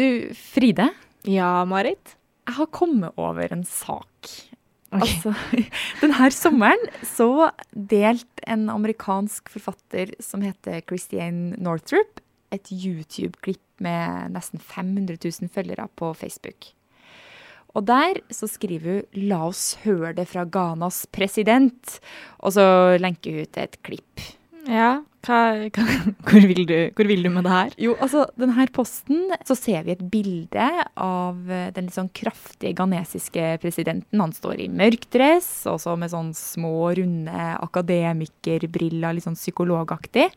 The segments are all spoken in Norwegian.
Du, Fride. Ja, Marit? Jeg har kommet over en sak. Okay. Altså, denne sommeren så delte en amerikansk forfatter som heter Christiane Northrup, et YouTube-klipp med nesten 500 000 følgere på Facebook. Og der så skriver hun 'La oss høre det fra Ghanas president', og så lenker hun til et klipp. Ja, hva, hva, hvor, vil du, hvor, vil du, med det her? Jo, altså, denne posten så ser vi et bilde av den litt sånn kraftige ghanesiske presidenten. Han står i mørk dress, og så med sånn små, runde akademikerbriller, litt sånn psykologaktig.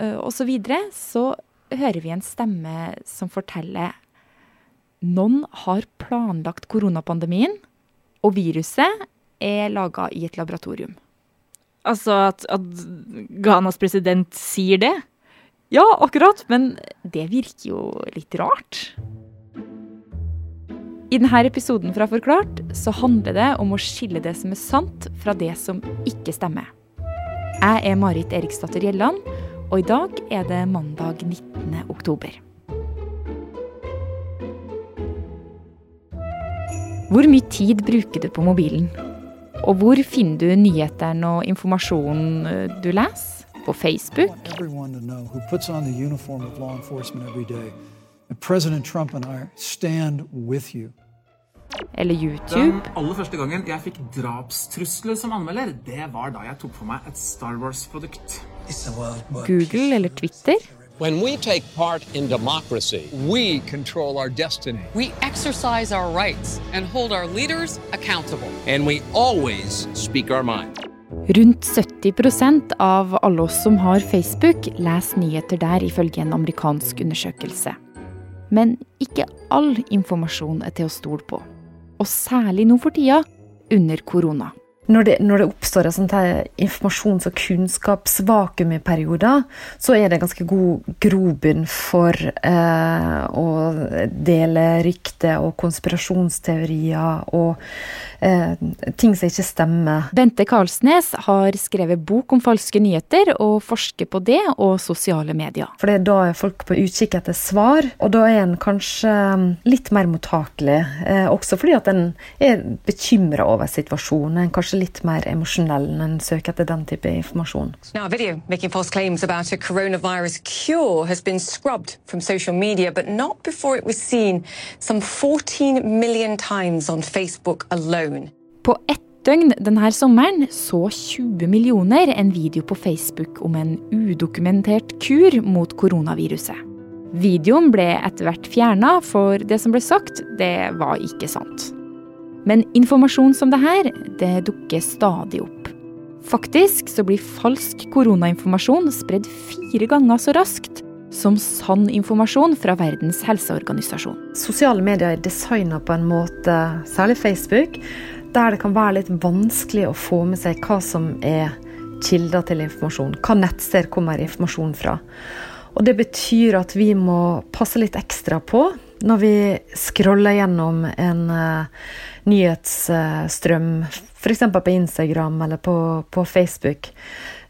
Uh, og så videre. Så hører vi en stemme som forteller noen har planlagt koronapandemien, og viruset er laga i et laboratorium. Altså at, at Ghanas president sier det? Ja, akkurat, men det virker jo litt rart. I denne episoden fra Forklart så handler det om å skille det som er sant, fra det som ikke stemmer. Jeg er Marit Eriksdatter Gjelland, og i dag er det mandag 19. oktober. Hvor mye tid bruker du på mobilen? Og hvor finner du nyhetene og informasjonen eh, du leser? På Facebook? Eller YouTube? Den aller første gangen jeg fikk drapstrusler som anmelder, det var da jeg tok for meg et Star Wars-produkt. Google eller Twitter? When we take part in democracy, we control our destiny. We exercise our rights and hold our leaders accountable. And we always speak our mind. Rundt 70% av alle oss som har Facebook, leser nyheter der, ifølge en amerikansk undersøkelse. Men ikke all informasjon er til å stole på. Og særlig nå for tida, under korona når det, når det, oppstår sånt her informasjons- og kunnskapsvakuum i perioder, så er det ganske god grobunn for eh, å dele rykter og konspirasjonsteorier og eh, ting som ikke stemmer. Bente Karlsnes har skrevet bok om falske nyheter og forsker på det og sosiale medier. For det er da er folk på utkikk etter svar, og da er en kanskje litt mer mottakelig. Eh, også fordi at en er bekymra over situasjonen. Kanskje litt mer emosjonell når en søker etter den type informasjon. Now, a video making false claims about a coronavirus cure has been scrubbed from social media, but not before it was seen some 14 million times on Facebook alone. På ett døgn denne sommeren så 20 millioner en video på Facebook om en udokumentert kur mot koronaviruset. Videoen ble etter hvert fjerna, for det som ble sagt, det var ikke sant. Men informasjon som det her, dukker stadig opp. Faktisk så blir falsk koronainformasjon spredd fire ganger så raskt som sann informasjon fra Verdens helseorganisasjon. Sosiale medier er designa på en måte, særlig Facebook, der det kan være litt vanskelig å få med seg hva som er kilder til informasjon. Hva nettsted kommer informasjon fra. Og Det betyr at vi må passe litt ekstra på når vi scroller gjennom en uh, nyhetsstrøm, f.eks. på Instagram eller på, på Facebook.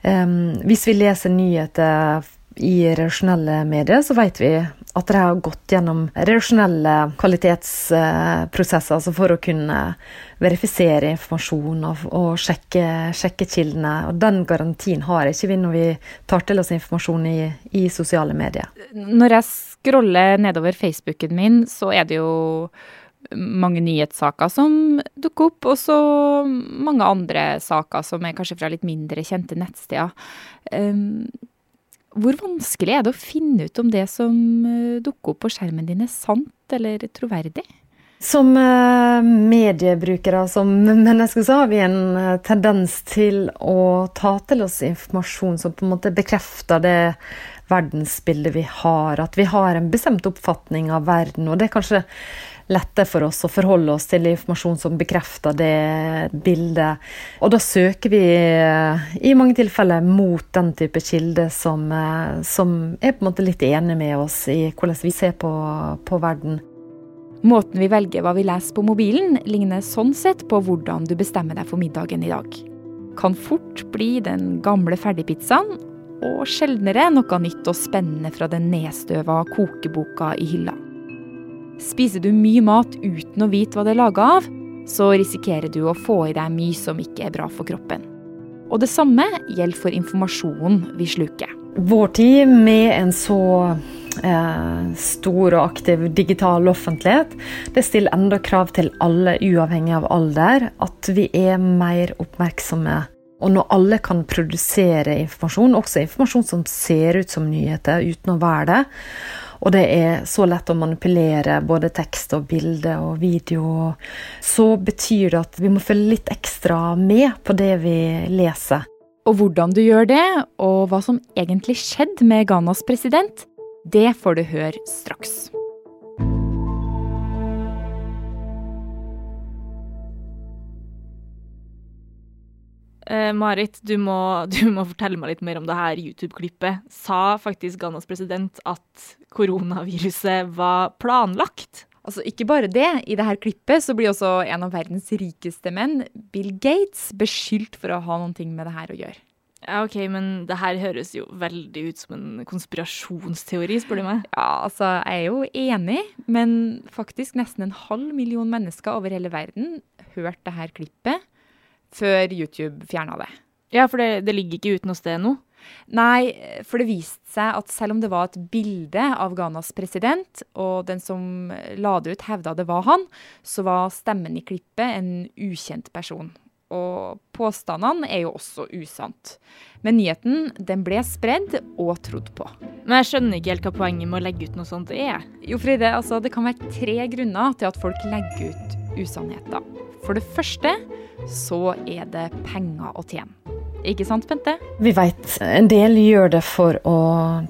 Um, hvis vi leser nyheter i redaksjonelle medier, så vet vi at de har gått gjennom redaksjonelle kvalitetsprosesser altså for å kunne verifisere informasjon og, og sjekke, sjekke, kildene. Og den garantien har ikke vi når vi tar til oss informasjon i, i sosiale medier. Når jeg scroller nedover Facebooken min, så er det jo mange nyhetssaker som dukker opp, og så mange andre saker som er kanskje fra litt mindre kjente nettsteder. Hvor vanskelig er det å finne ut om det som eh, dukker opp på skjermen din er sant eller troverdig? Som uh, mediebrukere, som mennesker, så har vi en uh, tendens til å ta til oss informasjon som på en måte bekrefter det verdensbildet vi har. At vi har en bestemt oppfatning av verden. Og det er kanskje lettere for oss å forholde oss til informasjon som bekrefter det bildet. Og da søker vi eh, i mange tilfeller mot den type kilde som, eh, som er på en måte litt enig med oss i hvordan vi ser på, på verden. Måten vi velger hva vi leser på mobilen, ligner sånn sett på hvordan du bestemmer deg for middagen i dag. Kan fort bli den gamle ferdigpizzaen, og sjeldnere noe nytt og spennende fra den nedstøva kokeboka i hylla. Spiser du mye mat uten å vite hva det er laga av, så risikerer du å få i deg mye som ikke er bra for kroppen. Og det samme gjelder for informasjonen vi sluker. Vår tid med en så eh, stor og aktiv digital offentlighet, det stiller enda krav til alle, uavhengig av alder, at vi er mer oppmerksomme. Og når alle kan produsere informasjon, også informasjon som ser ut som nyheter uten å være det, og det er så lett å manipulere både tekst og bilde og video, så betyr det at vi må følge litt ekstra med på det vi leser. Og hvordan du gjør det, og hva som egentlig skjedde med Ghanas president, det får du høre straks. Eh, Marit, du må, du må, fortelle meg litt mer om det her YouTube-klippet. Sa faktisk Ghanas president at koronaviruset var planlagt? Altså, ikke bare det. I dette klippet så blir også en av verdens rikeste menn, Bill Gates, beskyldt for å ha noe med det her å gjøre. Ja, ok, Men det her høres jo veldig ut som en konspirasjonsteori, spør du meg. Ja, altså, jeg er jo enig, men faktisk nesten en halv million mennesker over hele verden hørte det her klippet før YouTube fjerna det. Ja, for det, det, ligger ikke ute noe sted nå? Nei, for det viste seg at selv om det var et bilde av Ghanas president, og den som la det ut hevda det var han, så var stemmen i klippet en ukjent person. Og påstandene er jo også usant. Men nyheten den ble spredd og trodd på. Men jeg skjønner ikke helt hva poenget med å legge ut noe sånt er. Jo, Fride, altså, det kan være tre grunner til at folk legger ut usannheter. For det første så er det penger å tjene. Ikke sant, Bente? Vi vet en del gjør det for å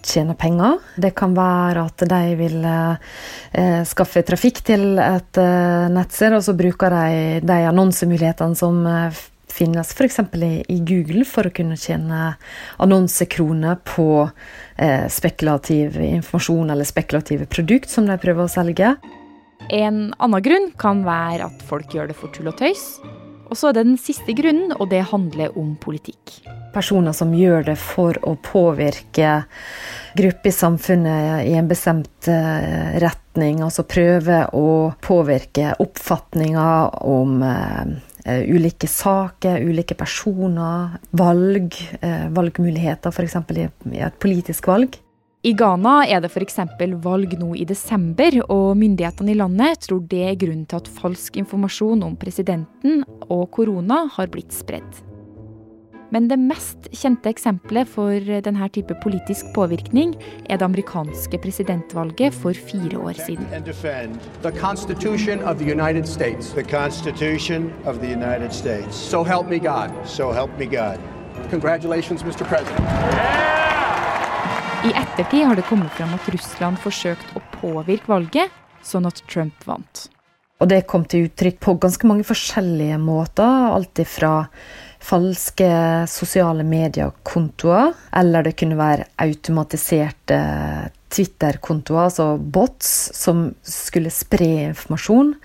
tjene penger. Det kan være at de vil eh, skaffe trafikk til et eh, nettsted, og så bruker de de annonsemulighetene som eh, finnes f.eks. I, i Google, for å kunne tjene annonsekroner på eh, spekulativ informasjon eller spekulative produkt som de prøver å selge. En annen grunn kan være at folk gjør det for tull og tøys. Og så er det den siste grunnen, og det handler om politikk. Personer som gjør det for å påvirke grupper i samfunnet i en bestemt eh, retning. Altså prøve å påvirke oppfatninger om uh, ulike saker, ulike personer, valg, uh, valgmuligheter, f.eks. I et politisk valg. I Ghana er det f.eks. valg nå i desember, og myndighetene i landet tror det er grunnen til at falsk informasjon om presidenten og korona har blitt spredd. Men det mest kjente eksempelet for denne type politisk påvirkning er det amerikanske presidentvalget for fire år siden. The Constitution of the United States. The Constitution of the United States. So help me God. So help me God. Congratulations, Mr. President. I ettertid har det kommet fram at Russland forsøkte å påvirke valget, sånn at Trump vant. Og det kom til uttrykk på ganske mange forskjellige måter. Alt ifra falske sosiale mediekontoer, eller det kunne være automatiserte Twitter-kontoer, altså bots, som skulle spre informasjon.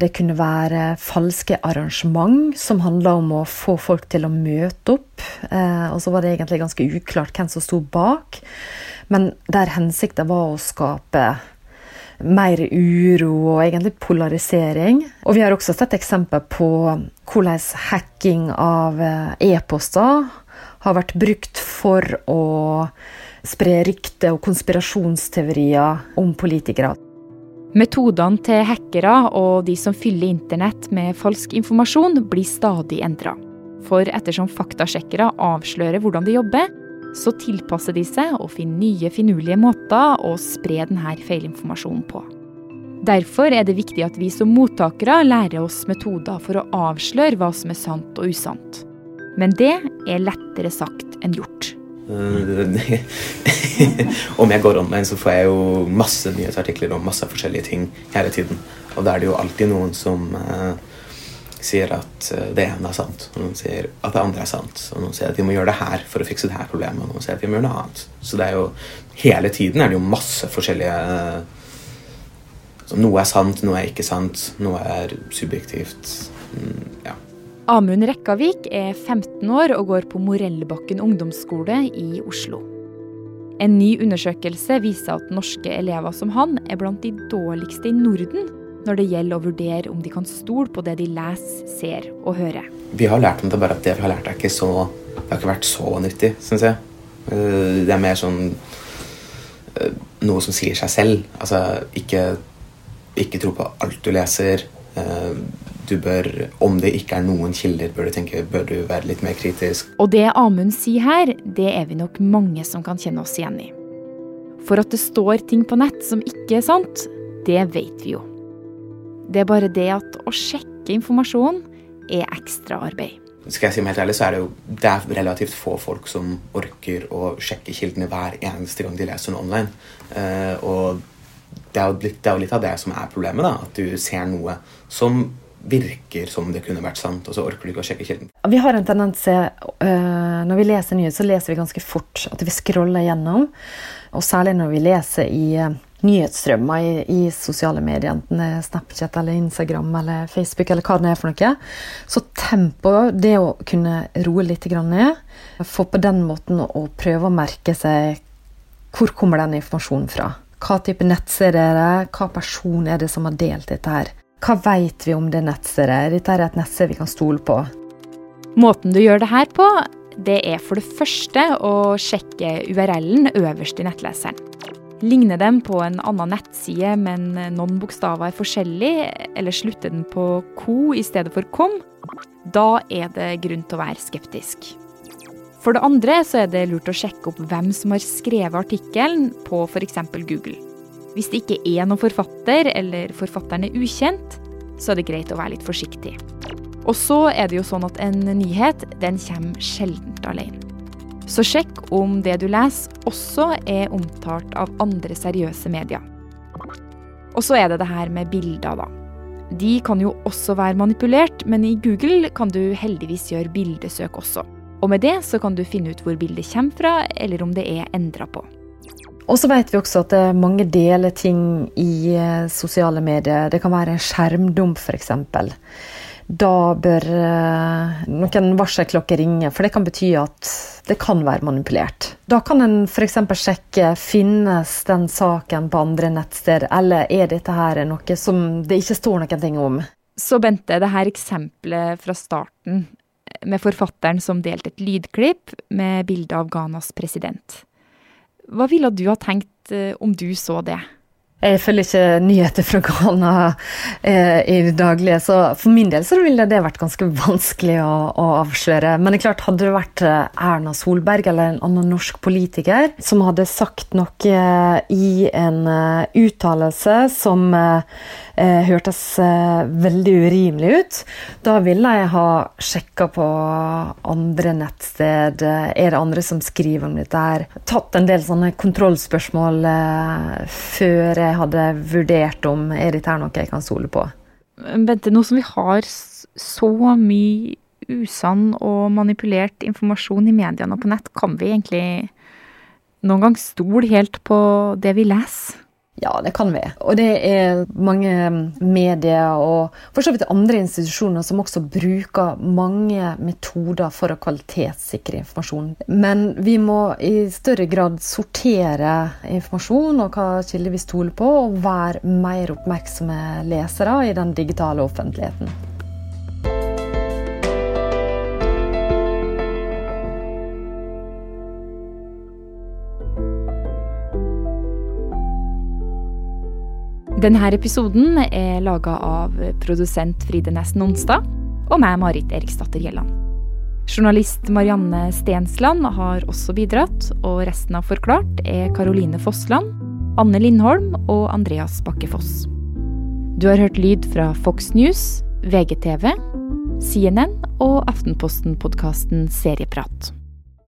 Det kunne være falske arrangement som handla om å få folk til å møte opp. Eh, og så var det egentlig ganske uklart hvem som sto bak. Men der hensikten var å skape mer uro og egentlig polarisering. Og vi har også sett eksempel på hvordan hacking av eh, e-poster har vært brukt for å spre rykter og konspirasjonsteorier om politikere. Metodene til hackere og de som fyller internett med falsk informasjon, blir stadig endra. For ettersom faktasjekkere avslører hvordan de jobber, så tilpasser de seg og finner nye finurlige måter å spre denne feilinformasjonen på. Derfor er det viktig at vi som mottakere lærer oss metoder for å avsløre hva som er sant og usant. Men det er lettere sagt enn gjort. om jeg går online, så får jeg jo masse nyhetsartikler om masse forskjellige ting hele tiden. Og da er det jo alltid noen som uh, sier at uh, det ene er sant, og noen sier at det andre er sant. Og noen sier at vi må gjøre det her for å fikse det her problemet, og noen sier at vi må gjøre noe annet. Så det er jo hele tiden er det jo masse forskjellige uh, Noe er sant, noe er ikke sant, noe er subjektivt. Mm, ja. Amund Rekkavik er 15 år og går på Morellbakken ungdomsskole i Oslo. En ny undersøkelse viser at norske elever som han er blant de dårligste i Norden når det gjelder å vurdere om de kan stole på det de leser, ser og hører. Vi har lært om det, bare at det vi har lært er ikke så Det har ikke vært så nyttig, syns jeg. Eh, Det er mer sånn eh, noe som sier seg selv. Altså ikke, ikke tro på alt du leser. Eh, Du bør, om det ikke er noen kilder, bør du tenke, bør du være litt mer kritisk. Og det Amund sier her, det er vi nok mange som kan kjenne oss igjen i. For at det står ting på nett som ikke er sant, det vet vi jo. Det er bare det at å sjekke informasjon er ekstraarbeid. Skal jeg si meg helt ærlig, så er det jo det er relativt få folk som orker å sjekke kildene hver eneste gang de leser noe online. Eh, og det er, jo litt, det er jo litt av det som er problemet. da, At du ser noe som virker som det kunne vært sant, og så orker du ikke å sjekke kilden. Vi har en tendens til, øh, når vi leser nyheter, så leser vi ganske fort. At vi scroller gjennom. Og særlig når vi leser i øh, nyhetsstrømmer i, i sosiale medier, enten det er Snapchat eller Instagram eller Facebook eller hva det er for noe. Så tempoet, det å kunne roe litt ned, få på den måten å prøve å merke seg hvor kommer den informasjonen fra. Hva type nettsider er det? Hva person er det som har delt dette her? Hva vet vi om det nettstedet? Dette er et nettsted vi kan stole på. Måten du gjør det her på, det er for det første å sjekke URL-en øverst i nettleseren. Ligner den på en annen nettside, men noen bokstaver er forskjellig, eller slutter den på ko i stedet for kom, da er det grunn til å være skeptisk. For det andre så er det lurt å sjekke opp hvem som har skrevet artikkelen på f.eks. Google. Hvis det ikke er noen forfatter, eller forfatteren er ukjent, så er det greit å være litt forsiktig. Og så er det jo sånn at en nyhet den kommer sjelden alene. Så sjekk om det du leser også er omtalt av andre seriøse medier. Og så er det det her med bilder, da. De kan jo også være manipulert, men i Google kan du heldigvis gjøre bildesøk også. Og med det så kan du finne ut hvor bildet kommer fra, eller om det er endra på. Og så vet vi også at mange deler ting i eh, sosiale medier. Det kan være en skjermdump, f.eks. Da bør eh, noen varselklokker ringe, for det kan bety at det kan være manipulert. Da kan en f.eks. sjekke finnes den saken på andre nettsteder, eller er dette her noe som det ikke står noen ting om. Så Bente, det her eksempelet fra starten med forfatteren som delte et lydklipp med bilde av Ghanas president. Hva ville du ha tenkt eh, om du så det? Jeg følger ikke nyheter fra Ghana eh, i det daglige, så for min del så ville det vært ganske vanskelig å, å, avsløre. Men det er klart, hadde det vært eh, Erna Solberg eller en annen norsk politiker som hadde sagt noe i en uh, uttalelse som uh, uh, hørtes veldig urimelig ut, da ville jeg ha sjekka på andre nettsted. Er det andre som skriver om dette her? Tatt en del sånne kontrollspørsmål før jeg hadde vurdert om er dette her noe jeg kan stole på. Bente, nå som vi har så mye usann og manipulert informasjon i mediene og på nett, kan vi egentlig noen gang stole helt på det vi leser? Ja, det kan vi. Og det er mange medier og for så vidt andre institusjoner som også bruker mange metoder for å kvalitetssikre informasjon. Men vi må i større grad sortere informasjon og hva kilder vi stoler på, og være mer oppmerksomme lesere i den digitale offentligheten. Denne episoden er laga av produsent Fride Næss Nonstad og meg, Marit Eriksdatter Gjelland. Journalist Marianne Stensland har også bidratt, og resten av Forklart er Karoline Fossland, Anne Lindholm og Andreas Bakke Foss. Du har hørt lyd fra Fox News, VGTV, CNN og Aftenposten-podkasten Serieprat.